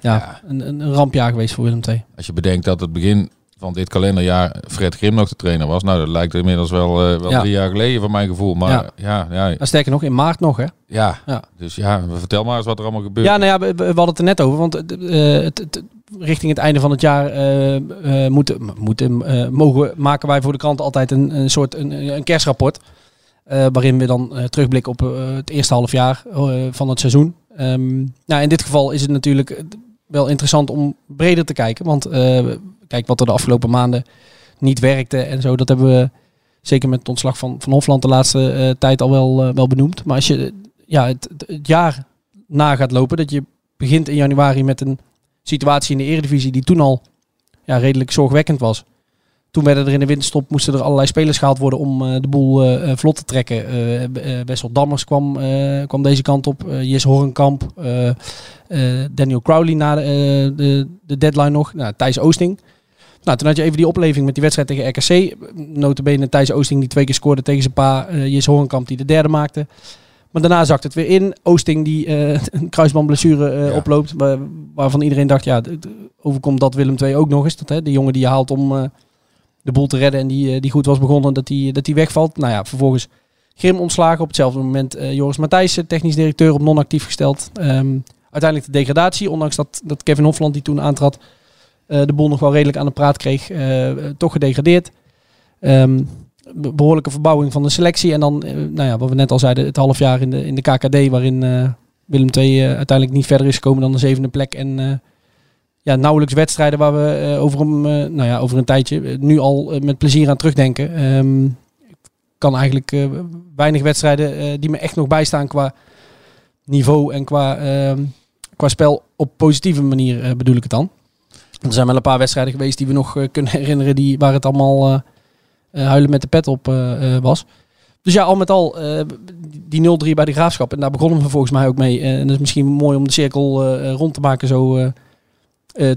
ja, een, een rampjaar geweest voor Willem II. Als je bedenkt dat het begin van dit kalenderjaar Fred Grim nog de trainer was. Nou, dat lijkt inmiddels wel, eh, wel Ja. drie jaar geleden van mijn gevoel. Maar Ja. ja, ja, ja, sterker nog, in maart nog, hè? ja. Ja. Dus ja, vertel maar eens wat er allemaal gebeurt. Ja, nou ja, we, we hadden het er net over. Want eh, het, het- richting het einde van het jaar eh, eh, moeten, moeten, eh, mogen, maken wij voor de krant altijd een, een soort een, een kerstrapport. eh, waarin we dan eh, terugblikken op eh, het eerste half jaar eh, van het seizoen. Ehm, nou, in dit geval is het natuurlijk eh, wel interessant om breder te kijken. Want eh, kijk, wat er de afgelopen maanden niet werkte en zo, dat hebben we zeker met het ontslag van, van Hofland de laatste eh, tijd al wel, eh, wel benoemd. Maar als je ja, het- het jaar na gaat lopen, dat je begint in januari met een situatie in de Eredivisie die toen al ja, redelijk zorgwekkend was. Toen werden er in de winterstop moesten er allerlei spelers gehaald worden om eh, de boel eh, eh, vlot te trekken. Wessel Dammers kwam, kwam deze kant op. Jis Horenkamp. Daniel Crowley na de, de, de deadline nog. Nou, Thijs Oosting. Nou, toen had je even die opleving met die wedstrijd tegen RKC. Notabene Thijs Oosting die twee keer scoorde tegen zijn pa. Jis Horenkamp die de derde maakte. Maar daarna zakt het weer in. Oosting die een kruisbandblessure Ja. oploopt. Waar, waarvan iedereen dacht, ja, overkomt dat Willem II ook nog eens. Dat, hè, de jongen die je haalt om de boel te redden en die, eh, die goed was begonnen, dat die, dat die wegvalt. Nou ja, vervolgens Grim ontslagen. Op hetzelfde moment eh, Joris Matthijssen, technisch directeur, op non-actief gesteld. Ehm, uiteindelijk de degradatie, ondanks dat, dat Kevin Hofland die toen aantrad, eh, de boel nog wel redelijk aan de praat kreeg. toch gedegradeerd. Be- behoorlijke verbouwing van de selectie. En dan, nou ja, wat we net al zeiden, het half jaar in de, in de KKD, waarin Willem II uiteindelijk niet verder is gekomen dan de zevende plek. En ja, nauwelijks wedstrijden waar we eh, over, een, eh, nou ja, over een tijdje eh, nu al met plezier aan terugdenken. Ehm, ik kan eigenlijk weinig wedstrijden die me echt nog bijstaan qua niveau en qua, ehm, qua spel op positieve manier bedoel ik het dan. Er zijn wel een paar wedstrijden geweest die we nog kunnen herinneren die, waar het allemaal huilen met de pet op was. Dus ja, al met al, die 0-3 bij de Graafschap. En daar begonnen we volgens mij ook mee. En dat is misschien mooi om de cirkel rond te maken zo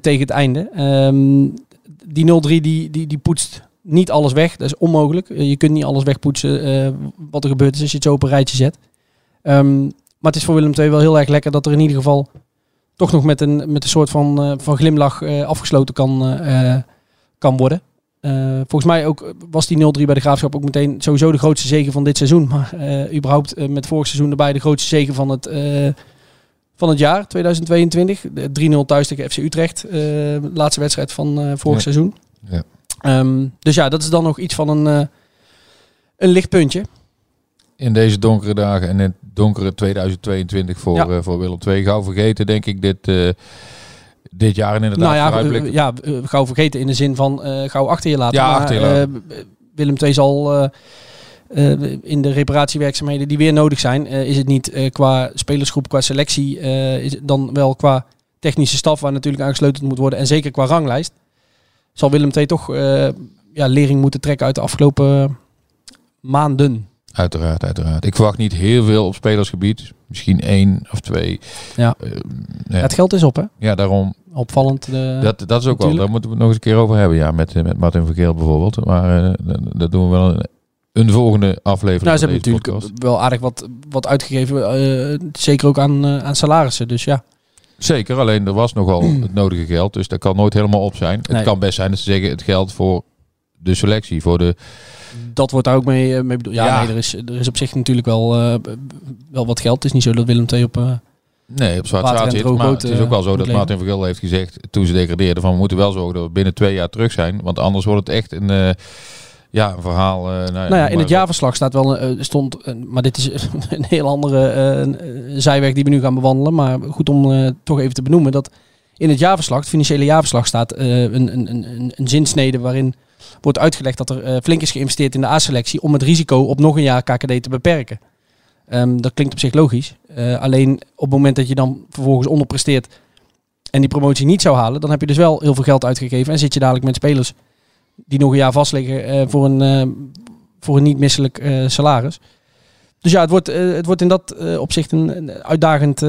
tegen het einde. Ehm, die 0-3 die, die, die poetst niet alles weg. Dat is onmogelijk. Eh, je kunt niet alles wegpoetsen eh, wat er gebeurd is als je het zo op een rijtje zet. Ehm, maar het is voor Willem II wel heel erg lekker dat er in ieder geval toch nog met een, met een soort van, eh, van glimlach eh, afgesloten kan, eh, eh, kan worden. Eh, volgens mij ook was die 0-3 bij de Graafschap ook meteen sowieso de grootste zegen van dit seizoen. Maar eh, überhaupt eh, met vorig seizoen erbij de grootste zegen van het, eh, van het jaar 2022. De 3-0 thuis tegen FC Utrecht. eh, laatste wedstrijd van eh, vorig Ja. seizoen. Ja. Ehm, dus ja, dat is dan nog iets van een, eh, een lichtpuntje. In deze donkere dagen en in het donkere 2022 voor, Ja. voor Willem II. Gauw vergeten, denk ik, dit, dit jaar en inderdaad nou ja, ja, gauw vergeten in de zin van gauw achter je laten. Ja, Maar, achter je laten. Willem II zal in de reparatiewerkzaamheden die weer nodig zijn, eh, is het niet eh, qua spelersgroep, qua selectie, eh, is het dan wel qua technische staf waar natuurlijk aangesloten moet worden en zeker qua ranglijst, zal Willem II toch eh, ja, lering moeten trekken uit de afgelopen maanden. Uiteraard, uiteraard. Ik verwacht niet heel veel op spelersgebied. Misschien één of twee. Ja. Eh, Ja, het geld is op, hè? ja, daarom. Opvallend. eh, Dat, dat is ook wel. Daar moeten we het nog eens een keer over hebben. Ja, met, eh, met Martin Vergeel bijvoorbeeld. Maar eh, dat doen we wel een, volgende aflevering. nou, ze van hebben natuurlijk podcast. wel aardig wat, wat uitgegeven, eh, zeker ook aan, eh, aan salarissen. Dus ja. Zeker, alleen er was nogal het nodige geld. Dus dat kan nooit helemaal op zijn. Nee. Het kan best zijn dat ze zeggen het geld voor de selectie. Voor de, Dat wordt daar ook mee, eh, mee bedoeld. Ja, Ja. Nee, er, is, er is op zich natuurlijk wel, wel wat geld. Het is niet zo dat Willem II op... nee, op zwart en zit. Maar het is ook wel zo dat. Martin Vergeel heeft gezegd toen ze degradeerden. Van we moeten wel zorgen dat we binnen twee jaar terug zijn. Want anders wordt het echt een, ja, een verhaal. eh, nou, nou ja, in het jaarverslag staat wel, eh, stond, maar dit is een heel andere eh, zijweg die we nu gaan bewandelen. Maar goed om toch even te benoemen dat in het jaarverslag, het financiële jaarverslag, staat een, een, een, een, zinsnede waarin wordt uitgelegd dat er flink is geïnvesteerd in de A-selectie om het risico op nog een jaar KKD te beperken. Ehm, dat klinkt op zich logisch. Alleen op het moment dat je dan vervolgens onderpresteert en die promotie niet zou halen, dan heb je dus wel heel veel geld uitgegeven en zit je dadelijk met spelers die nog een jaar vastliggen eh, voor, een, eh, voor een niet misselijk eh, salaris. Dus ja, het wordt, het wordt in dat opzicht een, uitdagend,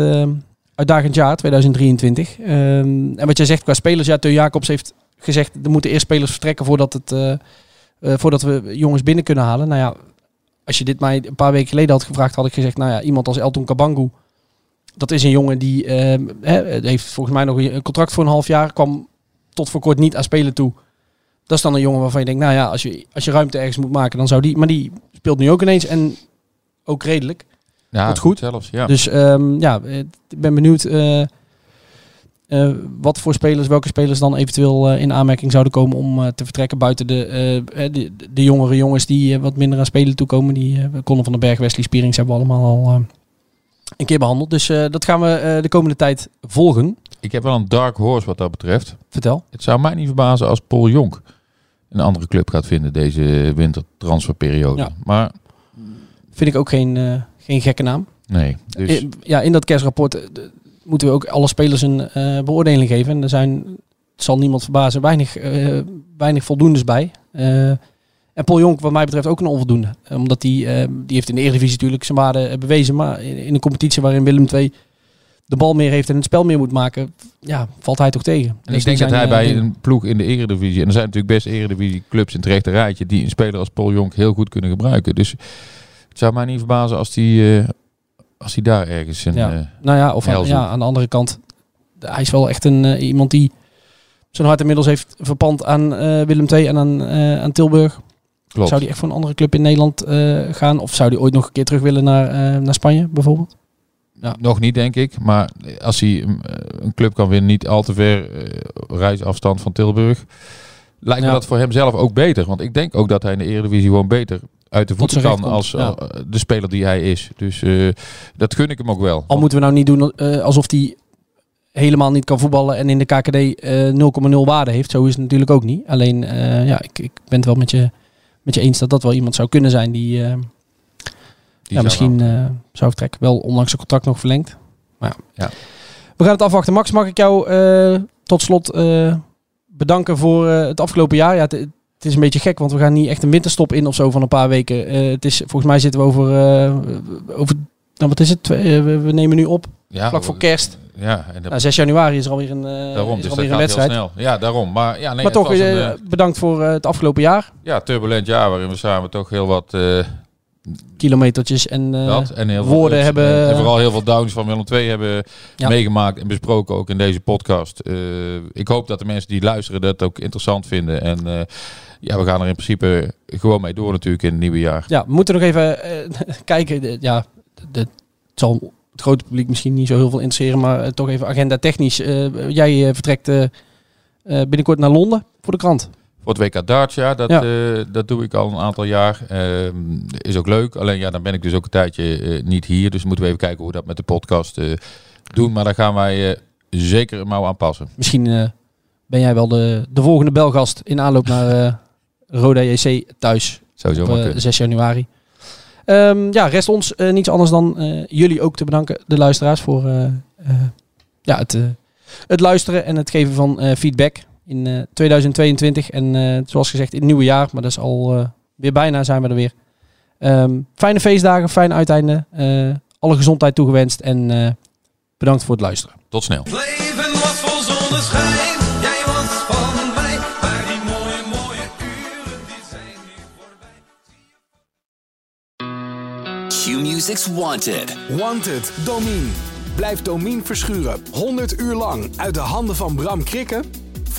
uitdagend jaar, 2023. Ehm, en wat jij zegt qua spelers, ja, Teun Jacobs heeft gezegd, er moeten eerst spelers vertrekken voordat, het, voordat we jongens binnen kunnen halen. Nou ja, als je dit mij een paar weken geleden had gevraagd, had ik gezegd, nou ja, iemand als Elton Kabangu, dat is een jongen die ehm, heeft volgens mij nog een contract voor een half jaar, kwam tot voor kort niet aan spelen toe. Dat is dan een jongen waarvan je denkt, nou ja, als je, als je ruimte ergens moet maken, dan zou die... Maar die speelt nu ook ineens en ook redelijk. Ja, goed. zelfs. Ja. Dus ehm, ja, eh, ik ben benieuwd eh, eh, wat voor spelers, welke spelers dan eventueel in aanmerking zouden komen om te vertrekken buiten de, de, de jongere jongens die wat minder aan spelen toekomen. Die Conor van den Berg, Wesley Spierings hebben we allemaal al een keer behandeld. Dus dat gaan we de komende tijd volgen. Ik heb wel een dark horse wat dat betreft. Vertel. Het zou mij niet verbazen als Paul Jonk een andere club gaat vinden deze wintertransferperiode. Ja. Maar Vind ik ook geen, eh, geen gekke naam. nee. Dus, Eh, ja, in dat kerstrapport eh, moeten we ook alle spelers een beoordeling geven. En er zijn, het zal niemand verbazen, weinig, weinig voldoendes bij. En Paul Jonk, wat mij betreft, ook een onvoldoende. Omdat hij, eh, die heeft in de Eredivisie natuurlijk zijn waarde bewezen. Maar in, in een competitie waarin Willem II de bal meer heeft en het spel meer moet maken, ja, valt hij toch tegen. en Dus ik denk dat hij eh, bij een ploeg in de Eredivisie, en er zijn natuurlijk best Eredivisie clubs in het rechte rijtje, die een speler als Paul Jonk heel goed kunnen gebruiken. Dus het zou mij niet verbazen als die, eh, als die daar ergens een... Ja. eh, Nou ja, of aan, ja, aan de andere kant, hij is wel echt een iemand die zijn hart inmiddels heeft verpand aan Willem II en aan, aan Tilburg. klopt. Zou die echt voor een andere club in Nederland gaan? Of zou die ooit nog een keer terug willen naar, naar Spanje bijvoorbeeld? Ja. Nog niet, denk ik. Maar als hij een, eh, een club kan winnen, niet al te ver eh, reisafstand van Tilburg, lijkt me dat voor hem zelf ook beter. Want ik denk ook dat hij in de Eredivisie gewoon beter uit de voeten kan als eh, de speler die hij is. Dus dat gun ik hem ook wel. Al moeten we nou niet doen alsof hij helemaal niet kan voetballen en in de KKD eh 0,0 waarde heeft. Zo is het natuurlijk ook niet. Alleen, ja, ik, ik ben het wel met je, met je eens dat dat wel iemand zou kunnen zijn die, Die ja, zou misschien eh, zou vertrekken. Wel ondanks zijn contract nog verlengd. Maar ja. Ja. We gaan het afwachten. Max, mag ik jou eh, tot slot eh, bedanken voor het afgelopen jaar. Ja, het, het is een beetje gek, want we gaan niet echt een winterstop in of zo van een paar weken. Het is, volgens mij zitten we over, eh, over nou, wat is het? We, we nemen nu op, Ja, vlak voor kerst. Ja, en dat, Nou, 6 januari is er alweer een, daarom. is Dus er alweer een wedstrijd. heel snel. Ja, daarom. Maar, ja, nee, maar het toch, een, bedankt voor het afgelopen jaar. ja, turbulent jaar waarin we samen toch heel wat Kilometertjes en dat en heel veel woorden hebben- en, vooral heel veel downs van Willem II hebben Ja. meegemaakt en besproken ook in deze podcast. Eh, ik hoop dat de mensen die luisteren dat ook interessant vinden en eh, ja, we gaan er in principe gewoon mee door natuurlijk in het nieuwe jaar. Ja, we moeten nog even kijken. Ja, de, het zal het grote publiek misschien niet zo heel veel interesseren, maar toch even agenda technisch. Jij vertrekt binnenkort naar Londen voor de krant. Voor het WK Darts, ja, dat, Ja. eh, dat doe ik al een aantal jaar. Ehm, is ook leuk. Alleen ja, dan ben ik dus ook een tijdje eh, niet hier. Dus moeten we even kijken hoe we dat met de podcast eh, doen. Maar daar gaan wij zeker een mouw aan passen. Misschien ben jij wel de, de volgende belgast in aanloop naar Roda JC thuis zo op maar eh, kunnen. 6 januari. Ehm, ja, rest ons niets anders dan jullie ook te bedanken, de luisteraars, voor ja, het, het luisteren en het geven van feedback in eh, 2022. En eh, zoals gezegd, in het nieuwe jaar, maar dat is al eh, weer bijna zijn we er weer. Ehm, fijne feestdagen, fijn uiteinde. eh, alle gezondheid toegewenst en eh, bedankt voor het luisteren. Tot snel. Het leven was vol zonneschijn, jij was van mij. Maar die mooie, mooie uren, die zijn nu voorbij. Q-Music's Wanted. Wanted, Domine. Blijf Domine verschuren 100 uur lang uit de handen van Bram Krikken?